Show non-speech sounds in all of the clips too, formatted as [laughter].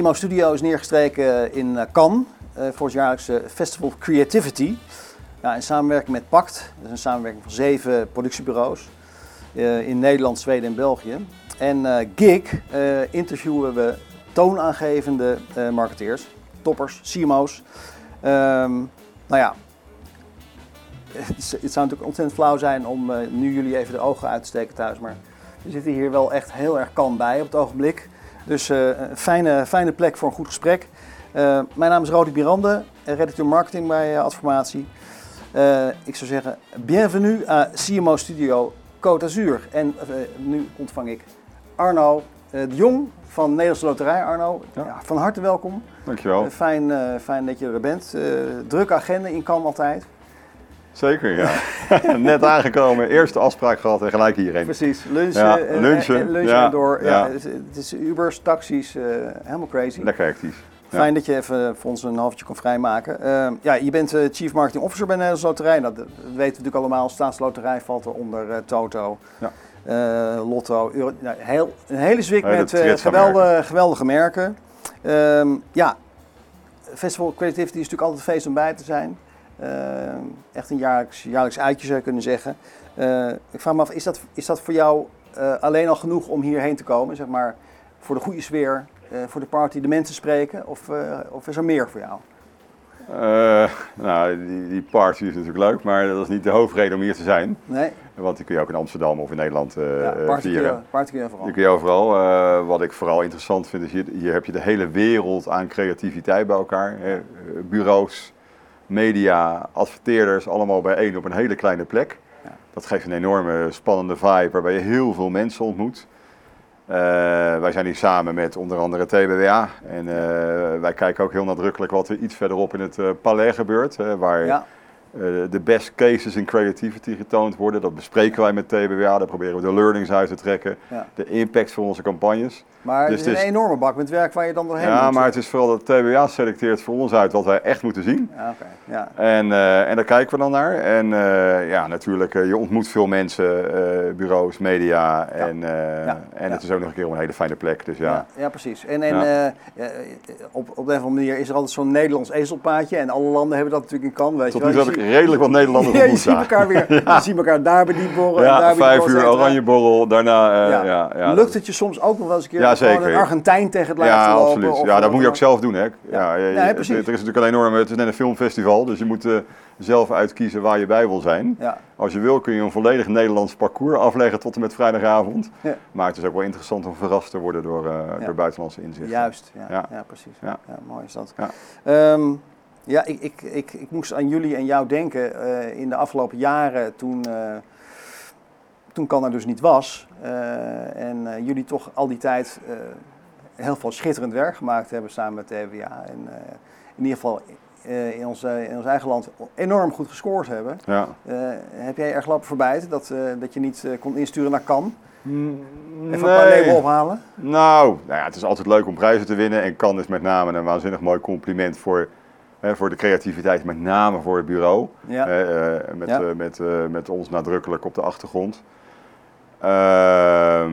CMO Studio is neergestreken in Cannes voor het jaarlijkse Festival of Creativity. Ja, in samenwerking met PACT, dat is een samenwerking van zeven productiebureaus in Nederland, Zweden en België. En GIG interviewen we toonaangevende marketeers, toppers, CMO's. Ehm, nou ja, [laughs] het, zou natuurlijk ontzettend flauw zijn om nu jullie even de ogen uit te steken thuis, maar we zitten hier wel echt heel erg kan bij op het ogenblik. Dus uh, een fijne, fijne plek voor een goed gesprek. Uh, mijn naam is Rodi Birande, redacteur marketing bij uh, Adformatie. ik zou zeggen, bienvenue à CMO Studio Côte d'Azur. En nu ontvang ik Arno de Jong van Nederlandse Loterij. Arno, ja. Ja, van harte welkom. Dankjewel. fijn, fijn dat je er bent. drukke agenda in kan altijd. Zeker, ja. [laughs] Net aangekomen, eerste afspraak gehad en gelijk hierheen. Precies, lunchen, ja, en, lunchen, en, lunchen ja, door. Ja. het is Ubers, taxis, uh, helemaal crazy. Lekker actief. Fijn dat je even voor ons een halfje kon vrijmaken. Uh, ja, je bent uh, Chief Marketing Officer bij Nederlandse Loterij. Dat, weten we natuurlijk allemaal. Staatsloterij valt er onder Toto, Lotto. Euro, nou, heel, een hele zwik met geweldige, geweldige merken. Ehm, ja, Festival Creativity is natuurlijk altijd feest om bij te zijn. Eh, echt een jaarlijks, jaarlijks uitje zou je kunnen zeggen. Eh, ik vraag me af, is dat, is dat voor jou eh, alleen al genoeg om hierheen te komen? Zeg maar, voor de goede sfeer, voor de party, de mensen spreken? Of, of is er meer voor jou? nou, die, die, party is natuurlijk leuk, maar dat is niet de hoofdreden om hier te zijn. Nee. Want die kun je ook in Amsterdam of in Nederland uh, ja, party vieren. Party kun je overal. Die kun je overal. wat ik vooral interessant vind is, hier, hier, heb je de hele wereld aan creativiteit bij elkaar. bureaus, media, adverteerders, allemaal bijeen op een hele kleine plek. Ja. Dat geeft een enorme spannende vibe waarbij je heel veel mensen ontmoet. Uh, wij zijn hier samen met onder andere TBWA. En uh, wij kijken ook heel nadrukkelijk wat er iets verderop in het uh, Palais gebeurt. waar ja. De best cases in creativity getoond worden. Dat bespreken wij met TBWA. Daar proberen we de learnings uit te trekken. Ja. De impact van onze campagnes. Maar dus het is een enorme bak met werk waar je dan doorheen ja, maar het is vooral dat TBA selecteert voor ons uit wat wij echt moeten zien. Ja, okay. ja. En, uh, en daar kijken we dan naar. En uh, ja, natuurlijk, uh, je ontmoet veel mensen, bureaus, media. Ja. En, ja. en het is ook nog een keer een hele fijne plek. Dus ja. Ja, precies. En, en op, op een of andere manier is er altijd zo'n Nederlands ezelpaadje. En alle landen hebben dat natuurlijk in kan. Weet Tot nu toe heb ik redelijk wat Nederlanders ja, je ziet elkaar weer. [laughs] Je ziet elkaar daar bij die borrel. Ja, en daar vijf uur oranje borrel. Daarna, ja. Ja, Lukt het je soms ook nog wel eens een keer? Ja, zeker. Een Argentijn tegen het lijf ja, te lopen. Absoluut. Ja, dat moet je ook zelf doen. Hè. Ja. ja, ja precies. Er is natuurlijk een enorme, het is net een filmfestival, dus je moet uh, zelf uitkiezen waar je bij wil zijn. Ja. Als je wil kun je een volledig Nederlands parcours afleggen tot en met vrijdagavond. Ja. Maar het is ook wel interessant om verrast te worden door, uh, door buitenlandse inzichten. Juist, ja, ja. precies. Ja. mooi is dat. Ja. Um, ja, ik, ik, ik, ik moest aan jullie en jou denken uh, in de afgelopen jaren toen toen kan er dus niet was. Uh, en jullie toch al die tijd heel veel schitterend werk gemaakt hebben samen met de EWA. En in ieder geval in, ons, in ons eigen land enorm goed gescoord hebben. Ja. heb jij erg lopen voorbij dat, dat je niet kon insturen naar Cannes? Mm, Even nee. een paar labels ophalen? Nou, nou ja, het is altijd leuk om prijzen te winnen. En Cannes is met name een waanzinnig mooi compliment voor voor de creativiteit, met name voor het bureau. Ja. met, ja. met, met ons nadrukkelijk op de achtergrond. Ehm,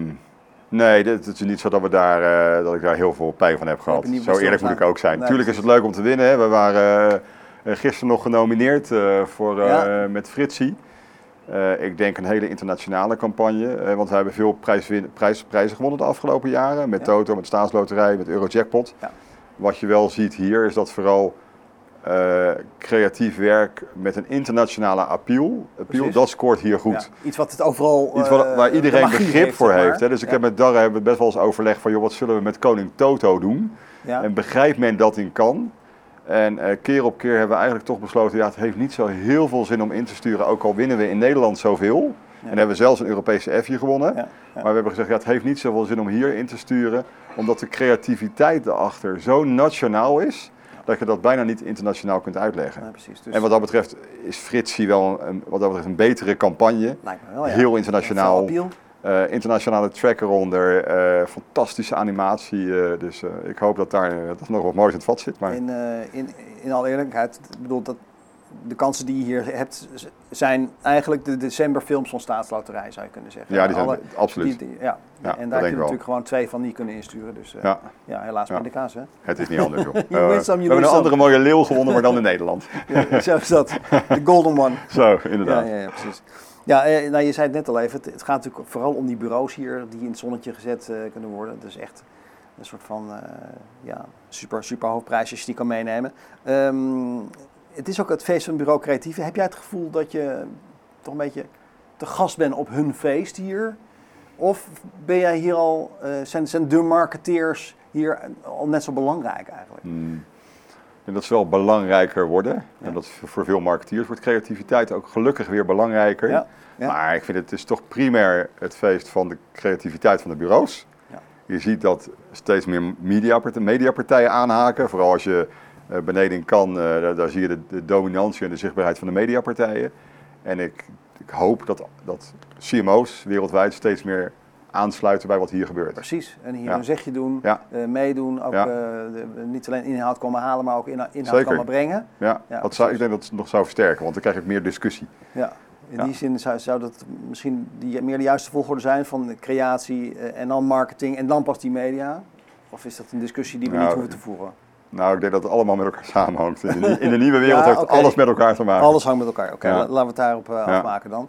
nee, het is niet zo dat, we daar, uh, dat ik daar heel veel pijn van heb gehad. Zo eerlijk moet ik ook zijn. Nee, Tuurlijk is het leuk om te winnen. Hè. We waren uh, gisteren nog genomineerd uh, voor, ja. met Fritsie. ik denk een hele internationale campagne. want we hebben veel prijs, prijs, prijzen gewonnen de afgelopen jaren. Met ja. Toto, met Staatsloterij, met Eurojackpot. Ja. Wat je wel ziet hier is dat vooral uh, creatief werk met een internationale appeal. appeal dat scoort hier goed. Ja, iets wat het overal. Iets wat, waar iedereen begrip voor heeft. Hè? Dus ik heb met Darre hebben we best wel eens overleg van, joh, wat zullen we met Koning Toto doen? Ja. En begrijpt men dat in kan? En uh, keer op keer hebben we eigenlijk toch besloten, ja, het heeft niet zo heel veel zin om in te sturen, ook al winnen we in Nederland zoveel. En hebben we zelfs een Europese F hier gewonnen. Maar we hebben gezegd, ja, het heeft niet zoveel zin om hier in te sturen, omdat de creativiteit erachter zo nationaal is dat je dat bijna niet internationaal kunt uitleggen. Ja, precies, dus... En wat dat betreft is Fritsie wel een, wat dat betreft een betere campagne. Lijkt me wel, ja. Heel internationaal. Uh, internationale track eronder, uh, fantastische animatie. Uh, dus ik hoop dat daar dat nog wat moois in het vat zit. Maar... In, in, in alle eerlijkheid, bedoel, dat, de kansen die je hier hebt zijn eigenlijk de decemberfilms van Staatsloterij, zou je kunnen zeggen. Ja, die zijn Alle, absoluut. ja. ja. en daar heb je natuurlijk gewoon twee van die kunnen insturen. Dus uh, ja. ja, helaas ja. de kaas, hè? Het is niet anders, joh. [laughs] uh, we hebben een andere mooie leeuw gewonnen, maar dan in Nederland. [laughs] zo is dat. De golden one. [laughs] Zo, inderdaad. Ja, ja, precies. Ja, eh, nou, je zei het net al even, het, gaat natuurlijk vooral om die bureaus hier die in het zonnetje gezet uh, kunnen worden. Dus echt een soort van uh, ja, super, super hoofdprijs als je die kan meenemen. Um, het is ook het feest van Bureau Creatieve. Heb jij het gevoel dat je toch een beetje te gast bent op hun feest hier? Of ben jij hier al, uh, zijn, zijn de marketeers hier al net zo belangrijk eigenlijk? Hmm. En dat ze wel belangrijker worden. En dat voor veel marketeers wordt creativiteit ook gelukkig weer belangrijker. Ja. Maar ik vind het is toch primair het feest van de creativiteit van de bureaus. Je ziet dat steeds meer mediapartijen aanhaken. Vooral als je beneden kan, uh, daar, zie je de, de, dominantie en de zichtbaarheid van de mediapartijen. En ik, ik hoop dat, dat CMO's wereldwijd steeds meer aansluiten bij wat hier gebeurt. Precies, en hier een zegje doen, ja. uh, meedoen, ook de, niet alleen inhoud komen halen, maar ook inhoud, inhoud komen brengen. Ja, dat zou, ik denk dat het nog zou versterken, want dan krijg ik meer discussie. Ja, in die zin zou, zou, dat misschien die, meer de juiste volgorde zijn van creatie en dan marketing en dan pas die media? Of is dat een discussie die we nou, niet hoeven te voeren? Nou, ik denk dat het allemaal met elkaar [laughs] samenhangt. In de, in de nieuwe wereld heeft alles met elkaar te maken. Alles hangt met elkaar. Oké, laten we het daarop uh, afmaken dan.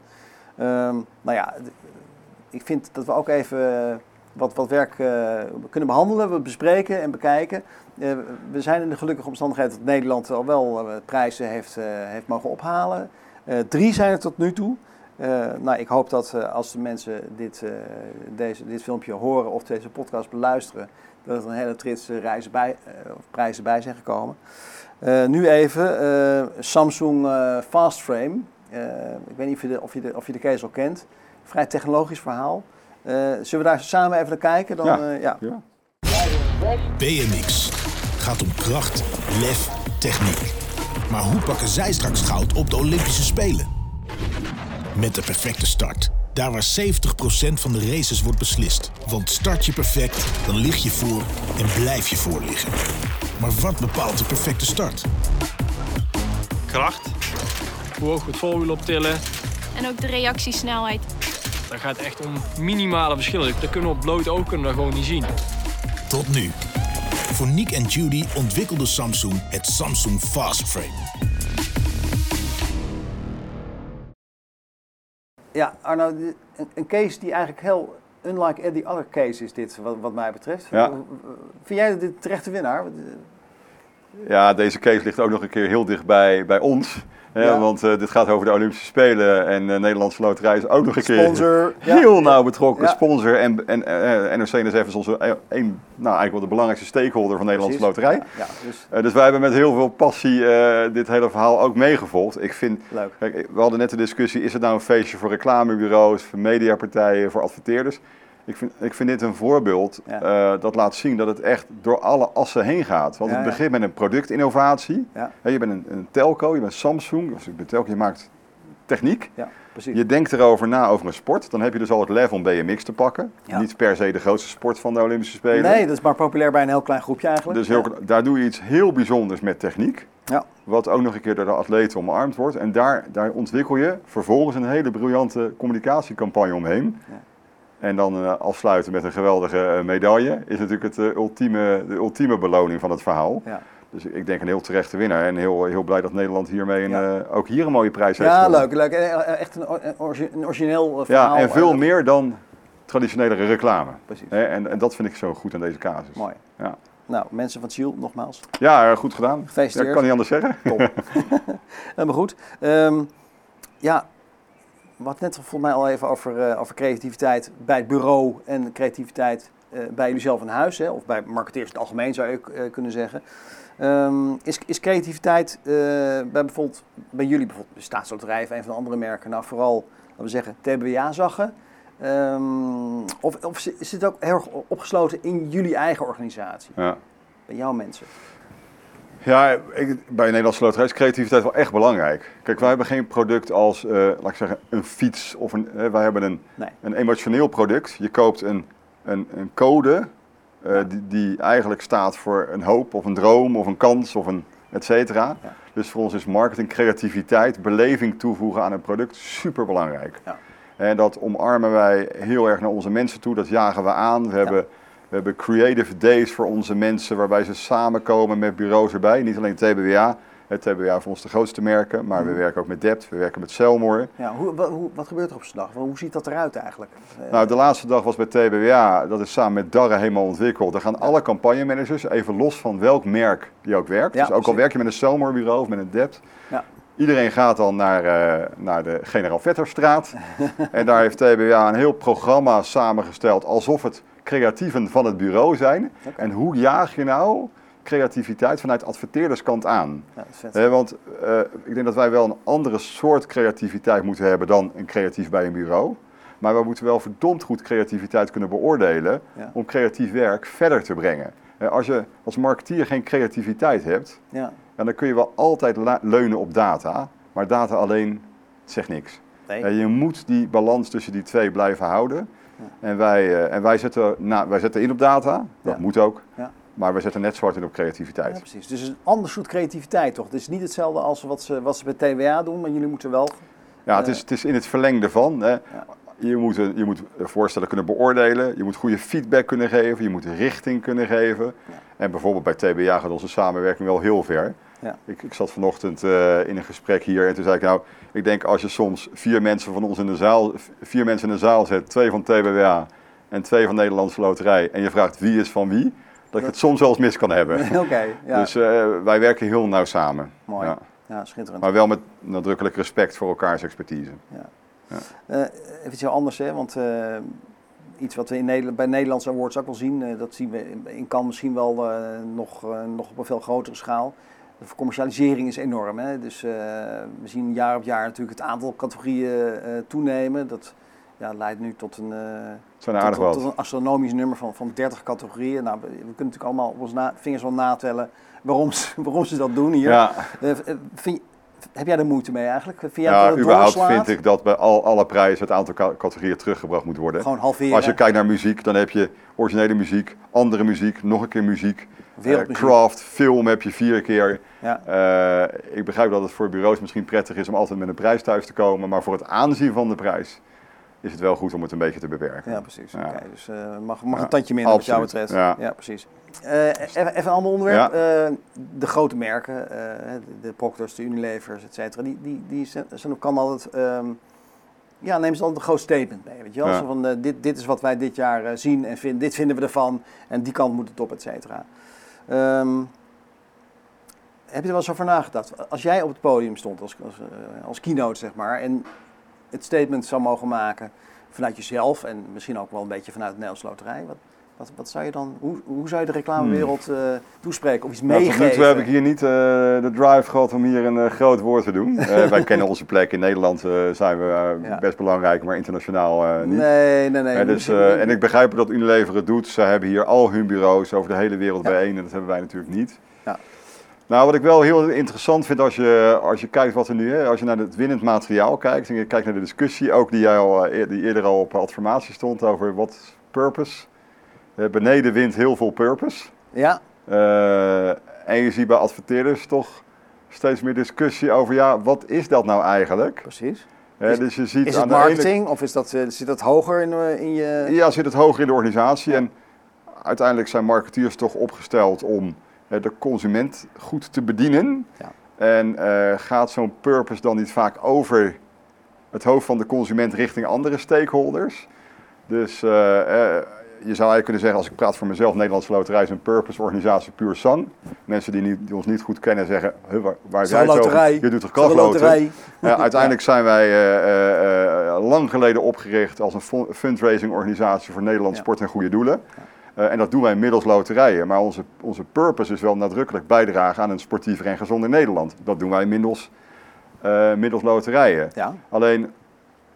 Um, nou ja, ik vind dat we ook even eh, wat, wat werk uh, kunnen behandelen, we bespreken en bekijken. Uh, we zijn in de gelukkige omstandigheid dat Nederland al wel prijzen heeft, heeft mogen ophalen. drie zijn er tot nu toe. nou, ik hoop dat als de mensen dit, deze, dit filmpje horen of deze podcast beluisteren, dat er een hele trits reizen bij, uh, prijzen bij zijn gekomen. Uh, nu even uh, Samsung Fast Frame. ik weet niet of je, de, of, je de, of je de case al kent. Vrij technologisch verhaal. zullen we daar samen even naar kijken? Dan, ja. ja. ja. BMX gaat om kracht, lef, techniek. Maar hoe pakken zij straks goud op de Olympische Spelen? Met de perfecte start daar waar 70% van de races wordt beslist. Want start je perfect, dan lig je voor en blijf je voor liggen. Maar wat bepaalt de perfecte start? Kracht. Hoe hoog het voorwiel optillen. En ook de reactiesnelheid. Dat gaat echt om minimale verschillen. Dat kunnen we op bloot oog kunnen we gewoon niet zien. Tot nu. Voor Nick en Judy ontwikkelde Samsung het Samsung Fast Frame. Ja, Arno, een, case die eigenlijk heel unlike any other case is dit, wat, wat mij betreft. Ja. Vind jij dit terechte winnaar? Ja, deze case ligt ook nog een keer heel dichtbij bij ons. Ja. Want uh, dit gaat over de Olympische Spelen en de uh, Nederlandse Loterij is ook nog een Sponsor, [laughs] keer heel nauw betrokken. Sponsor en, en uh, NOC NSF is onze een, nou, eigenlijk wel de belangrijkste stakeholder van de Nederlandse Loterij. Dus. dus. wij hebben met heel veel passie dit hele verhaal ook meegevolgd. Ik vind, Leuk. Kijk, we hadden net de discussie, is het nou een feestje voor reclamebureaus, voor mediapartijen, voor adverteerders? Ik vind, ik vind dit een voorbeeld uh, dat laat zien dat het echt door alle assen heen gaat. Want het begint met een productinnovatie. je bent een, een, telco, je bent Samsung, of ik ben telco, je maakt techniek. Je denkt erover na over een sport. Dan heb je dus al het level om BMX te pakken. Niet per se de grootste sport van de Olympische Spelen. Nee, dat is maar populair bij een heel klein groepje eigenlijk. Dus heel, daar doe je iets heel bijzonders met techniek. Ja. Wat ook nog een keer door de atleten omarmd wordt. En daar, daar ontwikkel je vervolgens een hele briljante communicatiecampagne omheen. En dan uh, afsluiten met een geweldige uh, medaille is natuurlijk het, uh, ultieme, de ultieme beloning van het verhaal. Ja. Dus ik denk een heel terechte winnaar en heel, heel blij dat Nederland hiermee een, ook hier een mooie prijs heeft. Ja, leuk, leuk. Echt een, een origineel verhaal. Ja, en veel meer dan traditionele reclame. Precies. En, en dat vind ik zo goed aan deze casus. Mooi. Ja. Nou, mensen van Ziel, nogmaals. Ja, goed gedaan. Gefeliciteerd. Ik kan niet anders zeggen. Top. [laughs] [laughs] Helemaal goed. Um, ja, wat net volgens mij al even over, uh, over creativiteit bij het bureau en creativiteit uh, bij jullie zelf in huis, hè, of bij marketeers in het algemeen zou je uh, kunnen zeggen. Um, is, is creativiteit bij, bijvoorbeeld, bij jullie bijvoorbeeld, de Staatsloterij of een van de andere merken, nou vooral, laten we zeggen, TBA-zaggen? Um, of, of is het ook heel erg opgesloten in jullie eigen organisatie? Ja. Bij jouw mensen? Ja, ik, bij Nederlandse Loterij is creativiteit wel echt belangrijk. Kijk, wij hebben geen product als, uh, laat ik zeggen, een fiets of een. Uh, wij hebben een, een emotioneel product. Je koopt een, een, een code uh, die, die, eigenlijk staat voor een hoop of een droom of een kans of een et cetera. Dus voor ons is marketing, creativiteit, beleving toevoegen aan een product super belangrijk. Ja. En dat omarmen wij heel erg naar onze mensen toe, dat jagen we aan. We hebben, we hebben creative days voor onze mensen waarbij ze samenkomen met bureaus erbij. Niet alleen TBWA, het TBWA voor ons de grootste merken, maar we mhm. werken ook met Dept, we werken met Selmore. Ja, hoe, wat, wat gebeurt er op zo'n dag? Hoe ziet dat eruit eigenlijk? Nou, de laatste dag was bij TBWA, dat is samen met Darre helemaal ontwikkeld. Daar gaan alle campagnemanagers, even los van welk merk die ook werkt. dus ook al werk je met een Selmore bureau of met een Dept, ja. Iedereen gaat dan naar, uh, naar de Generaal Vetterstraat. [laughs] en daar heeft TBWA een heel programma samengesteld alsof het creatieven van het bureau zijn. En hoe jaag je nou creativiteit vanuit adverteerderskant aan? Ja, want uh, ik denk dat wij wel een andere soort creativiteit moeten hebben dan een creatief bij een bureau. Maar we moeten wel verdomd goed creativiteit kunnen beoordelen om creatief werk verder te brengen. Als je als marketeer geen creativiteit hebt, ja. dan kun je wel altijd leunen op data, maar data alleen zegt niks. Nee. je moet die balans tussen die twee blijven houden. En, wij, uh, en wij, zetten, na, wij zetten in op data, dat moet ook. Ja. Maar we zetten net zwart in op creativiteit. Ja, precies. Dus een ander soort creativiteit toch? Het is niet hetzelfde als wat ze, wat ze bij TWA doen, maar jullie moeten wel... Ja, het, is, het is in het verlengde van. Hè. Je, moet, je moet voorstellen kunnen beoordelen, je moet goede feedback kunnen geven, je moet richting kunnen geven. En bijvoorbeeld bij TBA gaat onze samenwerking wel heel ver. Ja. Ik, ik zat vanochtend uh, in een gesprek hier en toen zei ik nou, ik denk als je soms vier mensen van ons in de zaal, vier mensen in de zaal zet, twee van TBWA en twee van Nederlandse Loterij en je vraagt wie is van wie, dat ik het soms wel eens mis kan hebben. [laughs] Oké. ja. Dus uh, wij werken heel nauw samen. Mooi. Ja. ja. schitterend. Maar wel met nadrukkelijk respect voor elkaars expertise. Ja. Ja. Uh, even iets heel anders, hè? want iets wat we in Nederland, bij Nederlandse awards ook wel zien, dat zien we in kan misschien wel nog, nog op een veel grotere schaal de commercialisering is enorm. Hè? Dus uh, we zien jaar op jaar natuurlijk het aantal categorieën uh, toenemen. Dat ja, leidt nu tot een, uh, tot, tot, tot, een astronomisch nummer van, van 30 categorieën. Nou, we, we kunnen natuurlijk allemaal op onze vingers wel natellen waarom ze, [laughs] waarom ze dat doen hier. Ja. Vind, heb jij er moeite mee eigenlijk? Vind jij ja, dat überhaupt vind ik dat bij al, alle prijzen het aantal categorieën teruggebracht moet worden. Gewoon halveren. Als je kijkt naar muziek, dan heb je originele muziek, andere muziek, nog een keer muziek. Uh, craft, film heb je vier keer. Ja. Uh, ik begrijp dat het voor bureaus misschien prettig is om altijd met een prijs thuis te komen, maar voor het aanzien van de prijs is het wel goed om het een beetje te beperken. Ja, precies. Ja. Okay, dus uh, mag, mag een tandje minder Absoluut. wat jou betreft. Ja, precies. Uh, even, even, een ander onderwerp. Uh, de grote merken, de Proctors, de Unilevers, et cetera, die, die, die zijn op kan altijd... Um, ja, nemen ze altijd een groot statement mee. Weet je wel? Zo van, dit, dit is wat wij dit jaar zien en vinden, dit vinden we ervan en die kant moet het op, et cetera. Um, heb je er wel eens over nagedacht? Als jij op het podium stond als, als, als keynote, zeg maar, en het statement zou mogen maken vanuit jezelf en misschien ook wel een beetje vanuit de Nederlandse Loterij. Wat, wat, wat, zou je dan, hoe, hoe zou je de reclamewereld uh, toespreken of iets nou, meegeven? Tot nu heb ik hier niet uh, de drive gehad om hier een uh, groot woord te doen. wij kennen onze plek in Nederland, zijn we best belangrijk, maar internationaal niet. Nee, nee, nee. dus, en ik begrijp dat Unilever het doet. Ze hebben hier al hun bureaus over de hele wereld ja. bijeen en dat hebben wij natuurlijk niet. Ja. Nou, wat ik wel heel interessant vind als je, als je kijkt wat er nu is, als je naar het winnend materiaal kijkt en je kijkt naar de discussie, ook die, jij al, eh, die eerder al op Adformatie stond over wat purpose. Uh, beneden wint heel veel purpose. Ja. Uh, en je ziet bij adverteerders toch steeds meer discussie over, ja, wat is dat nou eigenlijk? Precies. is, dus je ziet is het marketing of is dat, zit dat hoger in, in je... Ja, zit het hoger in de organisatie. En uiteindelijk zijn marketeers toch opgesteld om de consument goed te bedienen. Ja. En uh, gaat zo'n purpose dan niet vaak over het hoofd van de consument richting andere stakeholders? Dus uh, uh, je zou eigenlijk kunnen zeggen, als ik praat voor mezelf, Nederlandse Loterij is een purpose-organisatie puur sang. Mensen die, niet, die, ons niet goed kennen zeggen, waar, waar het over? Je doet toch krachtloten? [laughs] uiteindelijk zijn wij lang geleden opgericht als een fundraising-organisatie voor Nederland sport en goede doelen. Uh, en dat doen wij middels loterijen. Maar onze, onze purpose is wel nadrukkelijk bijdragen aan een sportiever en gezonder Nederland. Dat doen wij middels, uh, middels loterijen. Ja. Alleen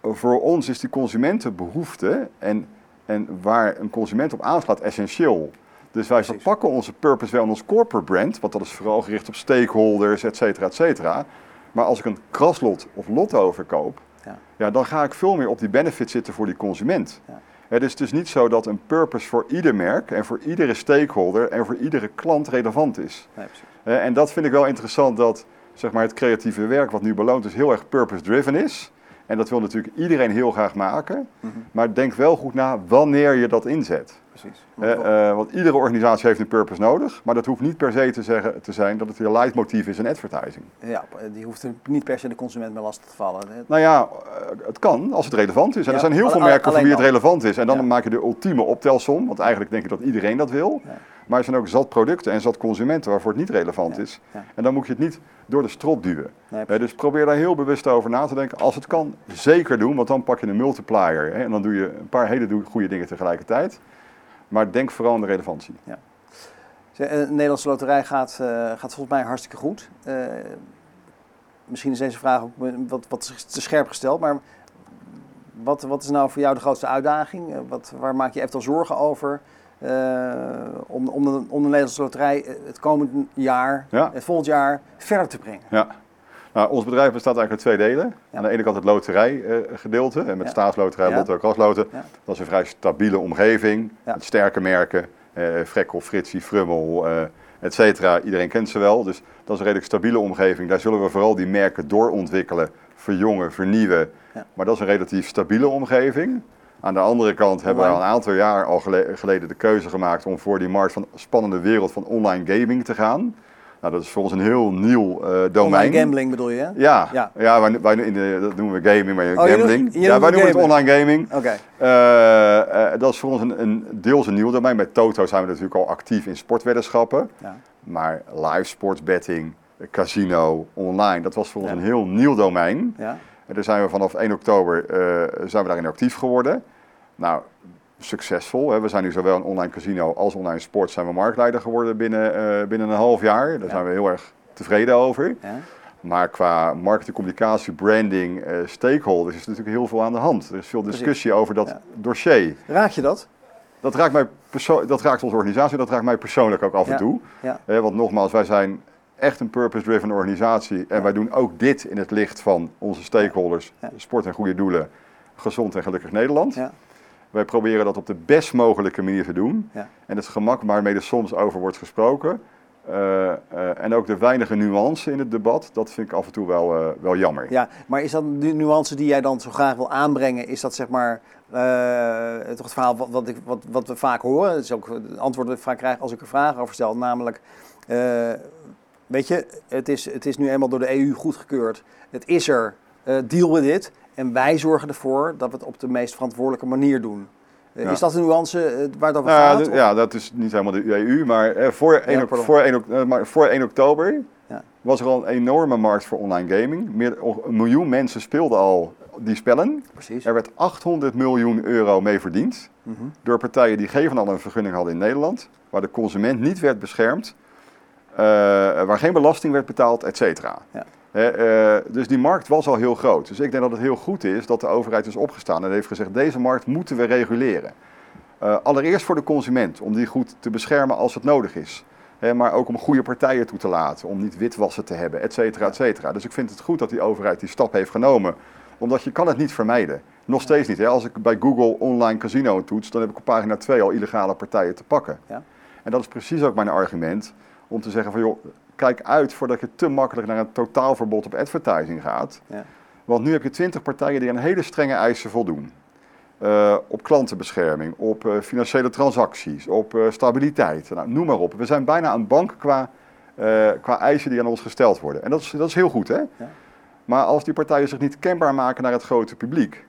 voor ons is die consumentenbehoefte en, en waar een consument op aanslaat essentieel. Dus wij verpakken onze purpose wel in ons corporate brand, want dat is vooral gericht op stakeholders, et cetera, et cetera. Maar als ik een kraslot of lotto verkoop, ja. ja. dan ga ik veel meer op die benefit zitten voor die consument. Ja. Het is dus niet zo dat een purpose voor ieder merk en voor iedere stakeholder en voor iedere klant relevant is. Nee, en dat vind ik wel interessant, dat zeg maar, het creatieve werk wat nu beloond is, heel erg purpose-driven is. En dat wil natuurlijk iedereen heel graag maken. Mhm. Maar denk wel goed na wanneer je dat inzet. Precies. Uh, want iedere organisatie heeft een purpose nodig. Maar dat hoeft niet per se te, zeggen, te zijn dat het je leidmotief is in advertising. Ja, die hoeft niet per se de consument meer lastig te vallen. Nou ja, eh, het kan als het relevant is. En er zijn heel veel merken voor wie het relevant is. En dan maak je de ultieme optelsom. Want eigenlijk denk ik dat iedereen dat wil. Ja. Maar er zijn ook zat producten en zat consumenten waarvoor het niet relevant is. En dan moet je het niet door de strot duwen. dus probeer daar heel bewust over na te denken. Als het kan, zeker doen, want dan pak je een multiplier. Hè, en dan doe je een paar hele goede dingen tegelijkertijd. Maar denk vooral aan de relevantie. Ja. De eh, Nederlandse Loterij gaat, uh, gaat volgens mij hartstikke goed. Uh, misschien is deze vraag ook wat, wat te scherp gesteld, maar wat, wat is nou voor jou de grootste uitdaging? Wat, waar maak je eventueel zorgen over? Uh, om, om, de, om de Nederlandse Loterij het komend jaar, het volgend jaar, verder te brengen? Ja. Nou, ons bedrijf bestaat eigenlijk uit twee delen. Aan de ene kant het loterijgedeelte, en met staatsloterij, lotto, krasloten. Dat is een vrij stabiele omgeving, met sterke merken. Eh, Frekkel, Fritsie, Frummel, eh, et cetera. Iedereen kent ze wel, dus dat is een redelijk stabiele omgeving. Daar zullen we vooral die merken doorontwikkelen, verjongen, vernieuwen. Maar dat is een relatief stabiele omgeving. Aan de andere kant hebben we al een aantal jaar al geleden de keuze gemaakt om voor die markt van spannende wereld van online gaming te gaan. Nou, dat is voor ons een heel nieuw uh, domein. Online gambling bedoel je? Ja, ja. ja wij, wij, in de, dat noemen we gaming, maar oh, gambling. ja, wij noemen het online gaming. Oké. Uh, uh, dat is voor ons een, een deels een nieuw domein. Met Toto zijn we natuurlijk al actief in sportweddenschappen. Ja. Maar live sportsbetting, casino, online, dat was voor ons een heel nieuw domein. Ja. En daar zijn we vanaf 1 oktober zijn we daarin actief geworden. Nou, succesvol. Hè. We zijn nu zowel een online casino als online sport zijn we marktleider geworden binnen, uh, binnen een half jaar. Daar zijn we heel erg tevreden over. Ja. Maar qua marketing, communicatie, branding, uh, stakeholders is natuurlijk heel veel aan de hand. Er is veel discussie over dat dossier. Raak je dat? Dat raakt, mij dat raakt onze organisatie, dat raakt mij persoonlijk ook af en toe. Want nogmaals, wij zijn echt een purpose-driven organisatie. En wij doen ook dit in het licht van onze stakeholders, sport en goede doelen, gezond en gelukkig Nederland. Wij proberen dat op de best mogelijke manier te doen. Ja. En het gemak waarmee er soms over wordt gesproken. Uh, uh, en ook de weinige nuance in het debat, dat vind ik af en toe wel, uh, wel jammer. Ja, maar is dat de nuance die jij dan zo graag wil aanbrengen? Is dat zeg maar toch het verhaal wat, wat, ik, wat, wat we vaak horen? Dat is ook het antwoord dat ik vaak krijg als ik er vragen over stel. Namelijk, weet je, het is, het is nu eenmaal door de EU goedgekeurd. Het is er, deal with it. En wij zorgen ervoor dat we het op de meest verantwoordelijke manier doen. Eh, is dat een nuance eh, waar dat over gaat? Ja, dat is niet helemaal de EU, maar eh, voor, 1, voor, 1, maar voor 1 oktober ja. was er al een enorme markt voor online gaming. Meer, een miljoen mensen speelden al die spellen. Precies. Er werd 800 miljoen euro mee verdiend mhm. door partijen die geen van al een vergunning hadden in Nederland, waar de consument niet werd beschermd, waar geen belasting werd betaald, et cetera. Ja. Uh, dus die markt was al heel groot. Dus ik denk dat het heel goed is dat de overheid is opgestaan en heeft gezegd: deze markt moeten we reguleren. Uh, allereerst voor de consument, om die goed te beschermen als het nodig is. maar ook om goede partijen toe te laten, om niet witwassen te hebben, et cetera, et cetera. Dus ik vind het goed dat die overheid die stap heeft genomen, omdat je kan het niet vermijden. Nog steeds niet. Als ik bij Google online casino toets, dan heb ik op pagina 2 al illegale partijen te pakken. Ja. En dat is precies ook mijn argument om te zeggen van joh, kijk uit voordat je te makkelijk naar een totaalverbod op advertising gaat. Ja. Want nu heb je twintig partijen die aan hele strenge eisen voldoen. Uh, op klantenbescherming, op uh, financiële transacties, op uh, stabiliteit. Nou, noem maar op. We zijn bijna een bank qua, qua eisen die aan ons gesteld worden. En dat is, dat is heel goed, hè? Ja. Maar als die partijen zich niet kenbaar maken naar het grote publiek,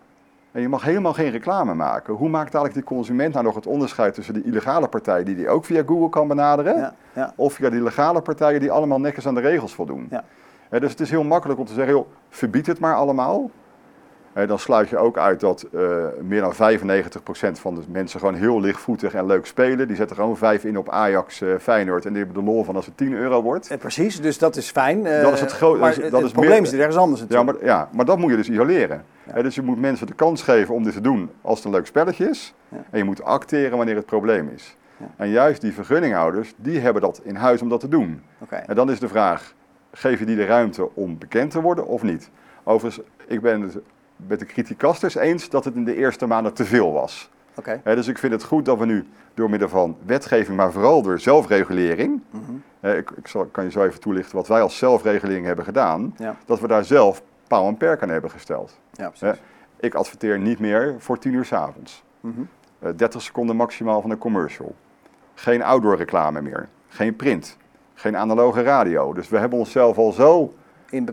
en je mag helemaal geen reclame maken. Hoe maakt eigenlijk die consument nou nog het onderscheid tussen de illegale partijen die die ook via Google kan benaderen, ja, ja. of via die legale partijen die allemaal netjes aan de regels voldoen? Ja. dus het is heel makkelijk om te zeggen, joh, verbied het maar allemaal. Dan sluit je ook uit dat uh, meer dan 95% van de mensen gewoon heel lichtvoetig en leuk spelen. Die zetten gewoon 5 in op Ajax, uh, Feyenoord en die hebben de lol van als het 10 euro wordt. Precies, dus dat is fijn. Uh, dat is het grote. het, het probleem is ergens anders natuurlijk. Ja maar, ja, maar dat moet je dus isoleren dus je moet mensen de kans geven om dit te doen als het een leuk spelletje is. En je moet acteren wanneer het probleem is. En juist die vergunninghouders, die hebben dat in huis om dat te doen. En dan is de vraag, geef je die de ruimte om bekend te worden of niet? Overigens, ik ben het met de criticasters eens dat het in de eerste maanden te veel was. Okay. dus ik vind het goed dat we nu door middel van wetgeving, maar vooral door zelfregulering, mhm. ik, ik zal, kan je zo even toelichten wat wij als zelfregulering hebben gedaan, dat we daar zelf paal en perk aan hebben gesteld. Ja, precies. ik adverteer niet meer voor 10 uur s avonds. Mm 30 seconden maximaal van een commercial. Geen outdoor reclame meer. Geen print. Geen analoge radio. Dus we hebben onszelf al zo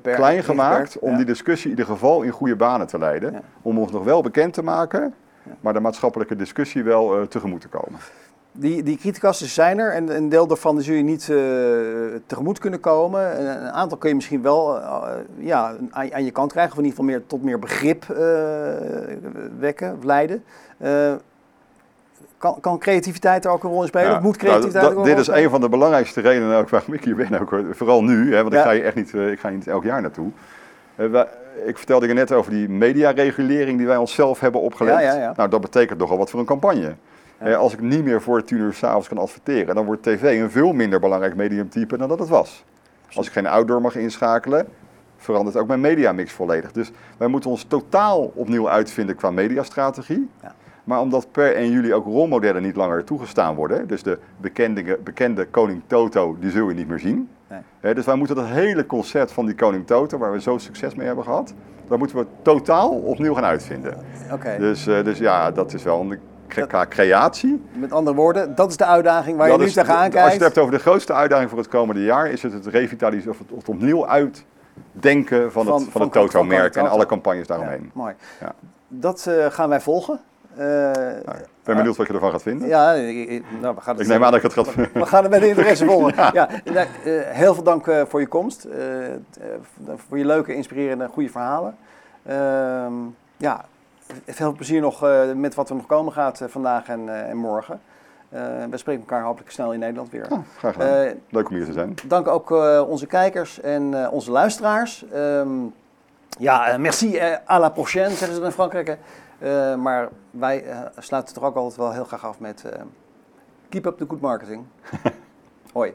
klein gemaakt om die discussie in ieder geval in goede banen te leiden. Om ons nog wel bekend te maken, maar de maatschappelijke discussie wel uh, tegemoet te komen. Die, die kritiekasten zijn er en een deel daarvan zul je niet uh, tegemoet kunnen komen. Een, aantal kun je misschien wel uh, ja, aan, aan, je kant krijgen, of in ieder geval meer, tot meer begrip wekken of leiden. Kan, kan, creativiteit er ook een rol in spelen? of moet nou, creativiteit nou, ook Dit is een van de belangrijkste redenen ook waarom ik hier ben. Ook, vooral nu, hè, want ik, ga je echt niet, ik ga niet elk jaar naartoe. Uh, ik vertelde je net over die mediaregulering die wij onszelf hebben opgelegd. Ja, ja, nou, dat betekent nogal wat voor een campagne. Eh, als ik niet meer voor tien uur s'avonds kan adverteren, dan wordt tv een veel minder belangrijk mediumtype dan dat het was. Als ik geen outdoor mag inschakelen, verandert ook mijn mediamix volledig. Dus wij moeten ons totaal opnieuw uitvinden qua mediastrategie. Ja. Maar omdat per 1 juli ook rolmodellen niet langer toegestaan worden, dus de bekende, bekende koning Toto, die zul je niet meer zien. Nee. dus wij moeten dat hele concept van die koning Toto, waar we zo succes mee hebben gehad, daar moeten we totaal opnieuw gaan uitvinden. Okay. Dus, uh, dus ja, dat is wel een qua creatie. Met andere woorden, dat is de uitdaging waar je nu tegenaan kijkt. Als je het hebt over de grootste uitdaging voor het komende jaar, is het het revitaliseren of het, opnieuw uitdenken van, het, van, het Toto-merk en alle campagnes daaromheen. Ja, mooi. Ja. Dat uh, gaan wij volgen. Uh, nou, ben benieuwd wat je ervan gaat vinden. Ja, ik, nou, we gaan het, ik neem aan dat ik het gaat We gaan het met interesse [laughs] volgen. ja. ja nou, uh, heel veel dank uh, voor je komst. voor je leuke, inspirerende, goede verhalen. Ehm, ja, veel plezier nog met wat er nog komen gaat vandaag en, en morgen. we spreken elkaar hopelijk snel in Nederland weer. Graag gedaan. Leuk om hier te zijn. Dank ook onze kijkers en onze luisteraars. Um, ja, merci, à la prochaine, zeggen ze in Frankrijk. Eh, maar wij uh, sluiten toch ook altijd wel heel graag af met eh, keep up the good marketing. [laughs] Hoi.